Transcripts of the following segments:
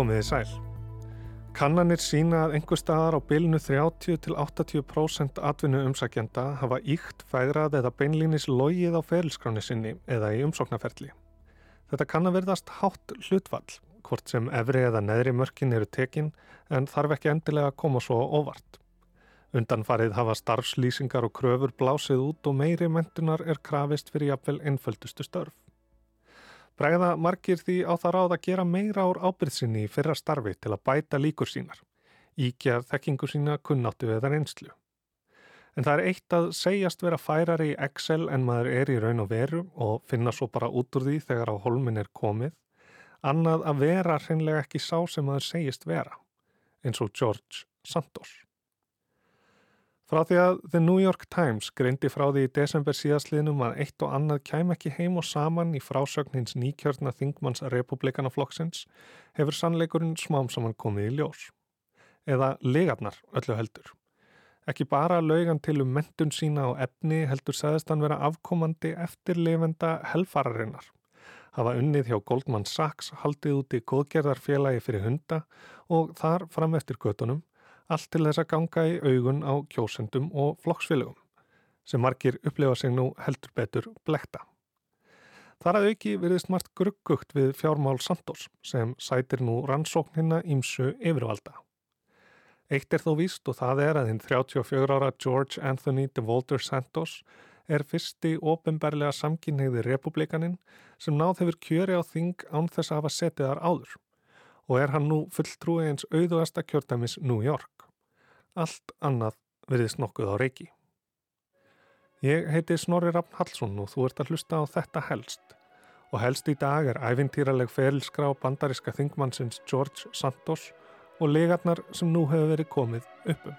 Komiði sæl. Kannanir sína að einhver staðar á bylnu 30-80% atvinnu umsækjanda hafa íkt, fægrað eða beinlínis logið á ferilskráni sinni eða í umsóknarferli. Þetta kann að verðast hátt hlutvall, hvort sem efri eða neðri mörkin eru tekin en þarf ekki endilega að koma svo óvart. Undanfarið hafa starfslýsingar og kröfur blásið út og meiri mentunar er krafist fyrir jafnvel einföldustu störf. Bræða margir því á það ráð að gera meira ár ábyrðsynni í fyrra starfi til að bæta líkur sínar, íkja þekkingu sína kunnáttu eða reynslu. En það er eitt að segjast vera færar í Excel en maður er í raun og veru og finna svo bara út úr því þegar á holmin er komið, annað að vera hreinlega ekki sá sem maður segist vera, eins og George Santos. Frá því að The New York Times greindi frá því í desember síðastliðnum að eitt og annað kæm ekki heim og saman í frásögn hins nýkjörna þingmanns republikanaflokksins hefur sannleikurinn smám saman komið í ljós. Eða legarnar öllu heldur. Ekki bara laugan til um mentun sína og efni heldur sagðist hann vera afkomandi eftirlefenda helfararinnar. Hafa unnið hjá Goldman Sachs haldið út í góðgerðarfélagi fyrir hunda og þar fram eftir göttunum allt til þess að ganga í augun á kjósendum og flokksfélögum sem margir upplefa sig nú heldur betur blekta. Þar að auki virðist margt gruggugt við fjármál Santos sem sætir nú rannsóknina ímsu yfirvalda. Eitt er þó víst og það er að hinn 34 ára George Anthony DeVolter Santos er fyrsti ofinberlega samkynniði republikaninn sem náð hefur kjöri á þing án þess að hafa setið þar áður og er hann nú fulltrúi eins auðvasta kjördamis New York. Allt annað verðist nokkuð á reiki. Ég heiti Snorri Raffn Hallsson og þú ert að hlusta á þetta helst. Og helst í dag er æfintýraleg ferilskrá bandariska þingmannsins George Santos og legarnar sem nú hefur verið komið uppum.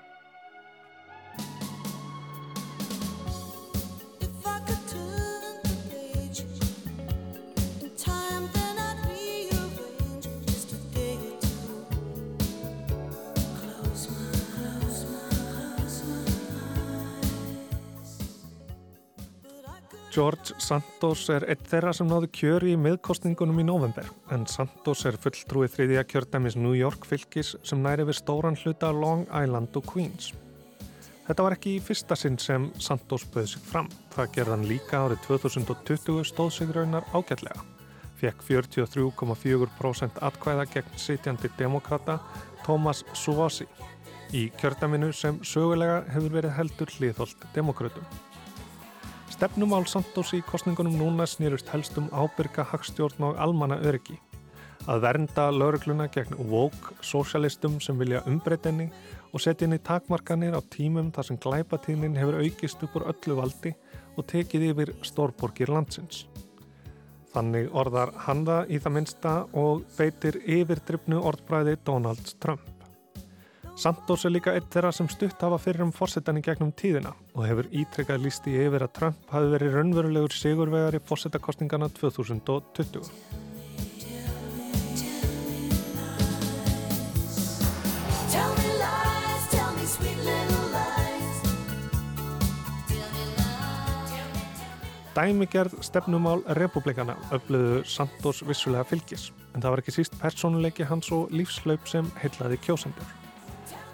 George Santos er eitt þeirra sem náðu kjöri í miðkostningunum í november en Santos er fulltrúið þriðja kjördæmis New York fylgis sem næri við stóran hluta Long Island og Queens. Þetta var ekki í fyrsta sinn sem Santos böði sig fram. Það gerðan líka árið 2020 stóð sig raunar ágætlega. Fekk 43,4% atkvæða gegn sitjandi demokrata Thomas Suvosi í kjördæminu sem sögulega hefur verið heldur hliðholt demokrautum. Stefnumál Santos í kostningunum núna snýrust helst um ábyrga hagstjórn og almanna öryggi. Að vernda laurugluna gegn woke sósialistum sem vilja umbreytinni og setja inn í takmarkanir á tímum þar sem glæpatíðnin hefur aukist upp úr öllu valdi og tekið yfir stórborgir landsins. Þannig orðar hann það í það minsta og beitir yfirdryfnu orðbræði Donald Trump. Santos er líka eitt þeirra sem stutt hafa fyrir um fórsetan í gegnum tíðina og hefur ítrekkað lísti yfir að Trump hafi verið raunverulegur sigurvegar í fórsetakostningana 2020. Dæmigerð stefnumál republikana öfluðu Santos vissulega fylgis en það var ekki síst personuleiki hans og lífslaup sem heilaði kjósendur.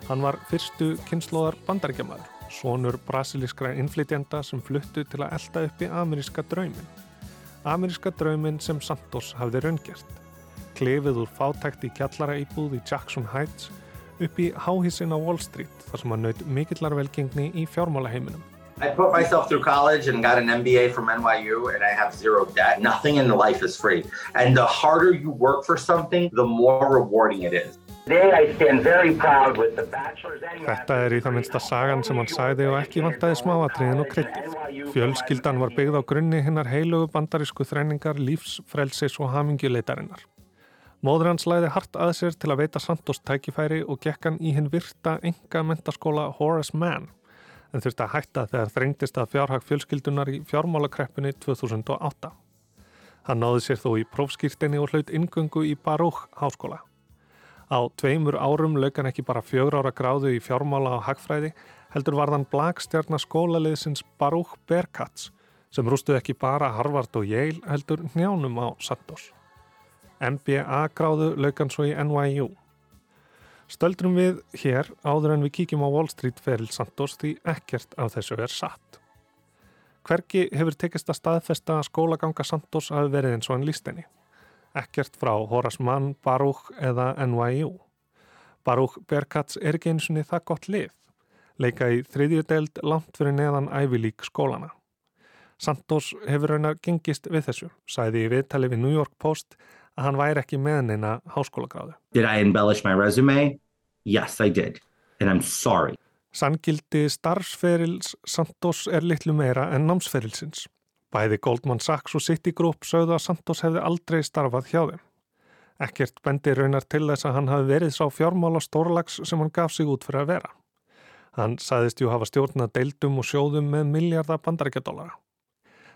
Hann var fyrstu kynnslóðar bandaríkjamaður, sonur brasilískra innflytjenda sem fluttu til að elda upp í ameríska draumin. Ameríska draumin sem Santos hafði raungert. Klefið úr fátækt í kjallara íbúð í Jackson Heights upp í háhísin á Wall Street þar sem hann naut mikillar velgengni í fjármálaheiminum. I put myself through college and got an MBA from NYU and I have zero debt. Nothing in life is free. And the harder you work for something, the more rewarding it is. Þetta er í það minnsta sagan sem hann sæði og ekki vantaði smáatriðin og kryttið. Fjölskyldan var byggð á grunni hinnar heilugu bandarísku þræningar, lífs, frelsis og hamingjuleitarinnar. Móður hans læði hart að sér til að veita Santos tækifæri og gekk hann í hinn virta enga mentaskóla Horace Mann en þurfti að hætta þegar þrengtist að fjárhag fjölskyldunar í fjármálakreppunni 2008. Hann náði sér þó í prófskýrtinni og hlaut ingöngu í Baruch háskóla. Á tveimur árum laukan ekki bara fjögur ára gráðu í fjármála á hagfræði heldur varðan blagstjarnar skólaliðsins Baruch Bearcats sem rústuð ekki bara Harvard og Yale heldur njánum á Santos. MBA gráðu laukan svo í NYU. Stöldrum við hér áður en við kíkjum á Wall Street feril Santos því ekkert af þessu er satt. Hverki hefur tekist að staðfesta skólaganga Santos að verið eins og hann líst henni. Ekkert frá Horace Mann, Baruch eða NYU. Baruch Berkats er ekki eins og það gott lið. Leika í þriðjudeld langt fyrir neðan ævilík skólana. Santos hefur raunar gengist við þessu, sæði í viðtali við New York Post að hann væri ekki með neina háskólagráðu. Did I embellish my resume? Yes, I did. And I'm sorry. Sangildi starfsferils Santos er litlu meira en námsferilsins. Bæði Goldman Sachs og Citigroup sögðu að Santos hefði aldrei starfað hjá þeim. Ekkert bendi raunar til þess að hann hafi verið sá fjármála stórlags sem hann gaf sig út fyrir að vera. Hann sæðist jú hafa stjórnað deildum og sjóðum með miljardar bandarækjadólara.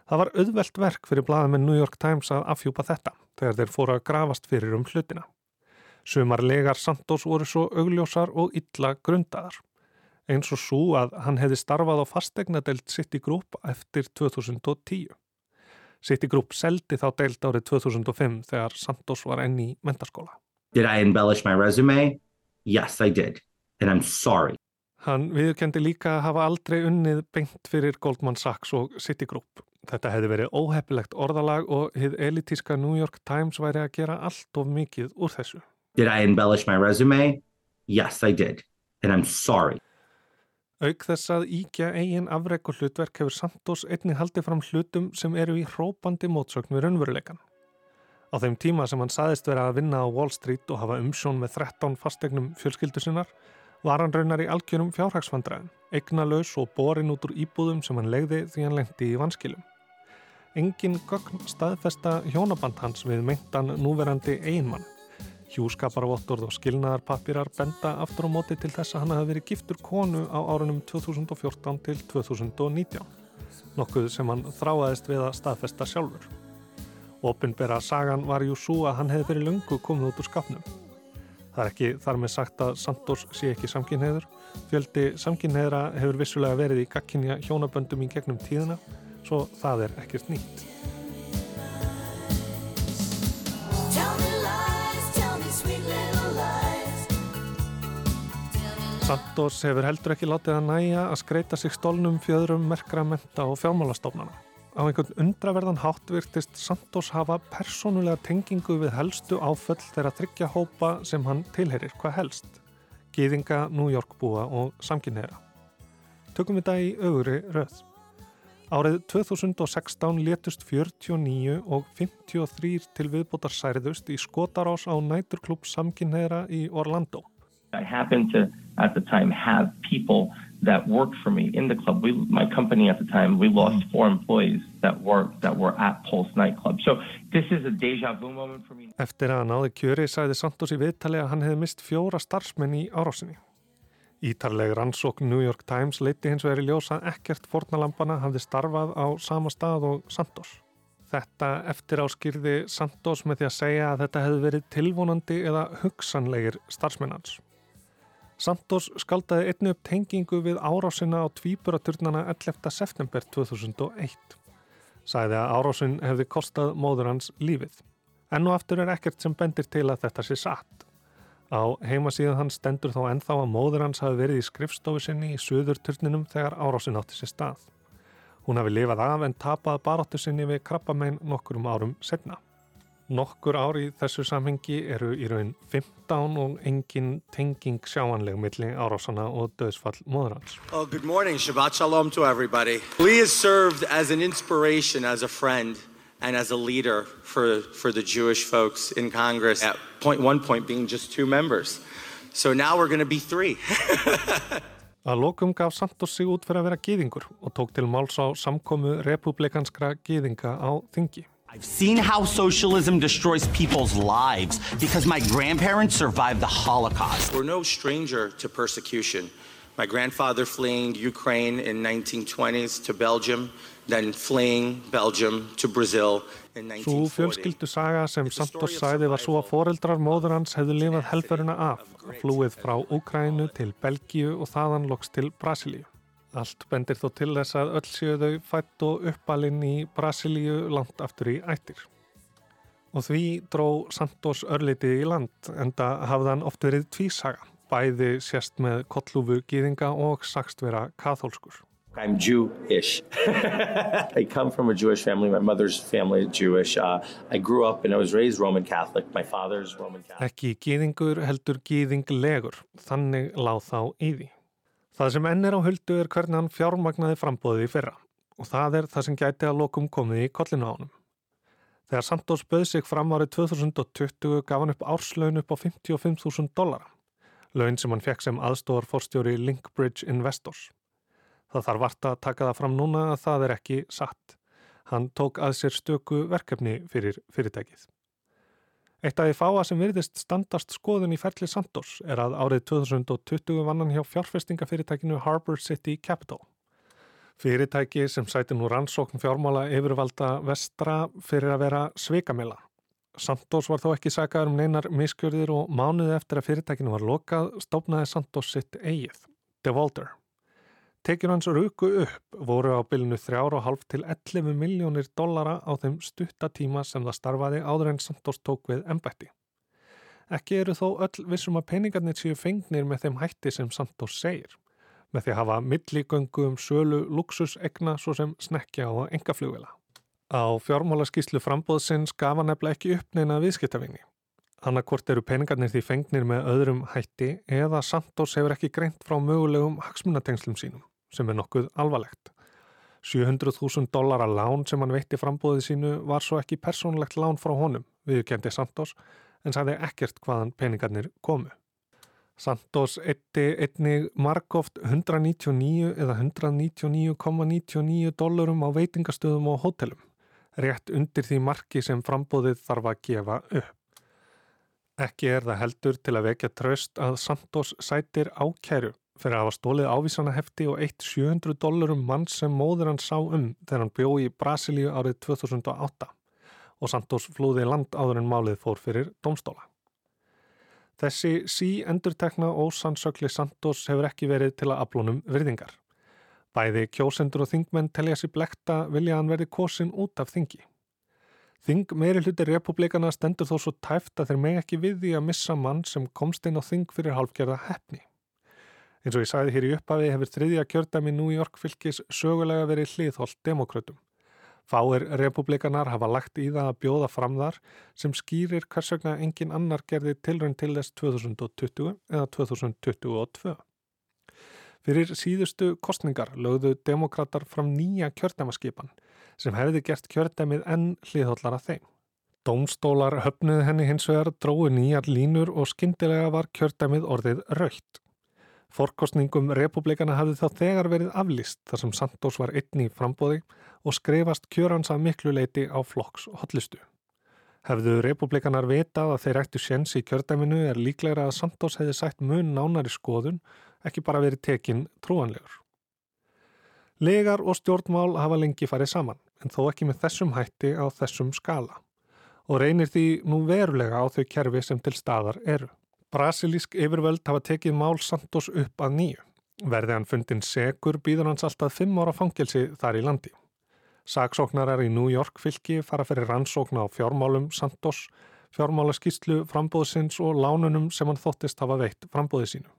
Það var auðvelt verk fyrir með New York Times að afhjúpa þetta þegar þeir fóru að grafast fyrir um hlutina. Sumar legar Santos voru svo augljósar og illa grundaðar. Eins og svo að hann hefði starfað á fastegnadelt City Group eftir 2010. City Group seldi þá deilt árið 2005 þegar Santos var enn í mentaskóla. Did I embellish my resume? Yes, I did. And I'm sorry. Hann viðkendi líka að hafa aldrei unnið beint fyrir Goldman Sachs og City Group. Þetta hefði verið óheppilegt orðalag og hið elitíska New York Times væri að gera allt of mikið úr þessu. Did I embellish my resume? Yes, I did. And I'm sorry. Auk þess að íkja eigin afreg og hlutverk hefur Santos einni haldið fram hlutum sem eru í hrópandi mótsögn við raunveruleikan. Á þeim tíma sem hann saðist vera að vinna á Wall Street og hafa umsjón með 13 fastegnum fjölskyldu sinnar var hann raunar í algjörum fjárhagsfandræðin, eignalaus og borin út úr íbúðum sem hann legði því hann lendi í vanskilum. Engin gögn staðfesta hjónaband hans við meintan núverandi einmann. Hjúskaparvottorð og skilnaðarpappirar benda aftur á móti til þess að hann hafi verið giftur konu á árunum 2014 til 2019. Nokkuð sem hann þráaðist við að staðfesta sjálfur. Opinbera sagan var jú svo að hann hefði fyrir lungu komið út úr skapnum. Það er ekki þar með sagt að Santos sé ekki samkynneður. Fjöldi samkynneðra hefur vissulega verið í gagkinja hjónaböndum í gegnum tíðina svo það er ekkert nýtt. Santos hefur heldur ekki látið að næja að skreita sig stólnum fjöðrum merkra menta og fjármálastofnana. Á einhvern undraverðan hátt virtist Santos hafa persónulega tengingu við helstu áföll þeirra tryggja hópa sem hann tilherir hvað helst. Gýðinga, New York búa og samkynneira. Tökum við það í öfuri röð. Árið 2016 letust 49 og 53 til viðbótar særðust í skotarás á næturklubb samkynneira í Orlando. I happened to at the time have people that worked for me in the club. We, my company at the time, we lost four employees that worked that were at Pulse nightclub. So this is a deja vu moment for me. Eftir að náði kjöri sæði Santos í viðtali að hann hefði mist fjóra starfsmenn í árásinni. Ítarleg rannsókn New York Times leiti hins vegar í ljósa ekkert fornalampana hafði starfað á sama stað og Santos. Þetta eftir áskýrði Santos með því að segja að þetta hefði verið tilvonandi eða hugsanlegir starfsmennans. Santos skaldaði einni upp tengingu við árásina á tvíburaturnana 11. september 2001. Sæði að árásin hefði kostað móður hans lífið. Enn og aftur er ekkert sem bendir til að þetta sé satt. Á heimasíðan hans stendur þó ennþá að móður hans hafi verið í skrifstofu sinni í söðurturninum þegar árásin átti sér stað. Hún hafi lifað af en tapað baróttu sinni við krabbamein nokkur um árum setna. Nokkur ári í þessu samhengi eru í raun 15 og engin tenging sjáanleg milli árásana og döðsfall móður hans. Oh, good morning. Shabbat shalom to everybody. Lee has served as an inspiration, as a friend, and as a leader for, for the Jewish folks in Congress. At point one point being just two members. So now we're going to be three. Að lokum gaf Santos sig út fyrir að vera gýðingur og tók til máls á samkomu republikanskra gýðinga á þingi. I've seen how socialism destroys people's lives because my grandparents survived the Holocaust. We're no stranger to persecution. My grandfather fleeing Ukraine in 1920s to Belgium, then fleeing Belgium to Brazil in Svo 1940. fjölskyldu saga sem Santos sæði var svo að foreldrar móður hans hefðu lifað helferina af, flúið frá Úkrænu til Belgíu og þaðan loks til Brasilíu. Allt bendir þó til þess að öll séu þau fætt og uppalinn í Brasilíu langt aftur í ættir. og því dró Santos örlitið í land en það hafði hann oft verið tvísaga, bæði sérst með kollúfu gýðinga og sagst vera kathólskur. I'm Jewish. I come from a Jewish family. My mother's family is Jewish. Uh, I grew up and I was raised Roman Catholic. My father's Roman Catholic. Ekki gýðingur heldur gýðinglegur, þannig láð þá í því. Það sem enn er á huldu er hvernig hann fjármagnaði frambóðið í fyrra og það er það sem gæti að lokum komið í kollinu á hann. Þegar Santos böð sig fram árið 2020 gaf hann upp árslaun upp á 55.000 dollara, laun sem hann fekk sem aðstofar fórstjóri Linkbridge Investors. Það þarf vart að taka það fram núna að það er ekki satt. Hann tók að sér stöku verkefni fyrir fyrirtækið. Eitt af því fáa sem virðist standast skoðun í ferli Santos er að árið 2020 vann hann hjá fjárfestingafyrirtækinu Harbour City Capital. Fyrirtæki sem sæti nú rannsókn fjármála yfirvalda vestra fyrir að vera sveikamila. Santos var þó ekki sækar um neinar miskjörðir og mánuði eftir að fyrirtækinu var lokað stofnaði Santos sitt eigið, Devolter. Tekjur hans ruku upp voru á bylnu 3,5 til 11 miljónir dollara á þeim stuttatíma sem það starfaði áður en Santos tók við embætti. Ekki eru þó öll vissum að peningarnir séu fengnir með þeim hætti sem Santos segir, með því að hafa milligöngu um sölu luxusegna svo sem snekja og engaflugvila. Á fjármálaskíslu frambóðsins gaf hann nefnilega ekki upp neina viðskiptavinni. Annarkort eru peningarnir því fengnir með öðrum hætti eða Santos hefur ekki greint frá mögulegum hagsmunatengslum sínum sem er nokkuð alvarlegt. 700.000 dólar að lán sem hann veitti frambóðið sínu var svo ekki persónlegt lán frá honum, viðkendi Santos, en sagði ekkert hvaðan peningarnir komu. Santos eitti einnig margóft 199 eða 199,99 dólarum á veitingastöðum og hótelum, rétt undir því marki sem frambóðið þarf að gefa upp. Ekki er það heldur til að vekja tröst að Santos sætir ákæru fyrir að hafa stólið ávísana hefti og eitt 700 dólarum mann sem móður hann sá um þegar hann bjó í Brasilíu árið 2008 og Santos flúði land áður en málið fór fyrir domstóla. Þessi sí endurtekna ósannsökli Santos hefur ekki verið til að aflónum virðingar. Bæði kjósendur og þingmenn telja sér blekta vilja hann verði kosin út af þingi. Þing meiri hluti republikana stendur þó svo tæft að þeir meg ekki við því að missa mann sem komst inn á þing fyrir halvgerða hefni. Eins og ég sagði hér í upphafi hefur þriðja kjördæmi New York fylgis sögulega verið hliðholt demokrautum. Fáir republikanar hafa lagt í það að bjóða fram þar sem skýrir hvers vegna engin annar gerði tilrönd til þess 2020 eða 2022. Fyrir síðustu kostningar lögðu demokrater fram nýja kjördæmaskipan sem hefði gert kjördæmið enn hliðhollara þeim. Dómstólar höfnuði henni hins vegar drói nýjar línur og skindilega var kjördæmið orðið raukt. Forkostningum republikana hafði þá þegar verið aflist þar sem Santos var einni í frambóði og skrifast kjörans að miklu leiti á flokks hotlistu. Hefðu republikanar vitað að þeir ættu séns í kjördæminu er líklegra að Santos hefði sætt mun nánari skoðun, ekki bara verið tekinn trúanlegur. Legar og stjórnmál hafa lengi farið saman, en þó ekki með þessum hætti á þessum skala og reynir því nú verulega á þau kerfi sem til staðar eru. Brasilísk yfirvöld hafa tekið mál Santos upp að nýju. Verði hann fundin segur býður hans alltaf fimm ára fangelsi þar í landi. Saksóknarar í New York fylki fara fyrir rannsókna á fjármálum Santos, fjármálaskíslu frambóðsins og lánunum sem hann þóttist hafa veitt frambóði sínu.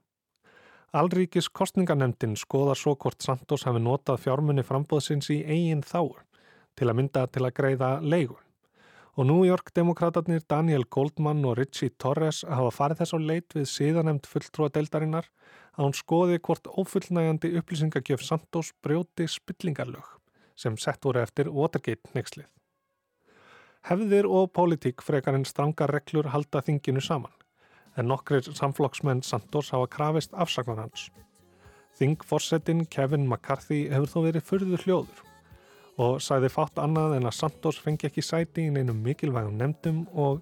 Alríkis kostninganemdin skoðar svo hvort Santos hafi notað fjármunni frambóðsins í eigin þáu til að mynda til að greiða leigun og New York demokraterni Daniel Goldman og Richie Torres hafa farið þess á leit við síðanemt fulltrúa deildarinnar að hún skoði hvort ófullnægandi upplýsingagjöf Santos brjóti spillingarlög sem sett voru eftir Watergate nexlið. Hefðir og pólitík frekar en strangar reglur halda þinginu saman en nokkrir samflokksmenn Santos hafa krafist afsagnar hans. Þingforsetin Kevin McCarthy hefur þó verið fyrður hljóður og sæði fátt annað en að Santos fengi ekki sæti í neinum mikilvægum nefndum og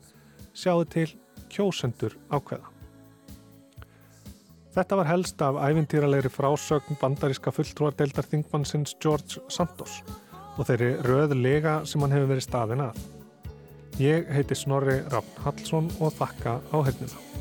sjáði til kjósendur ákveða. Þetta var helst af æfintýralegri frásögn bandaríska fulltrúardeldar þingmannsins George Santos og þeirri röð lega sem hann hefur verið staðin að. Ég heiti Snorri Raffn Hallsson og þakka á hernina.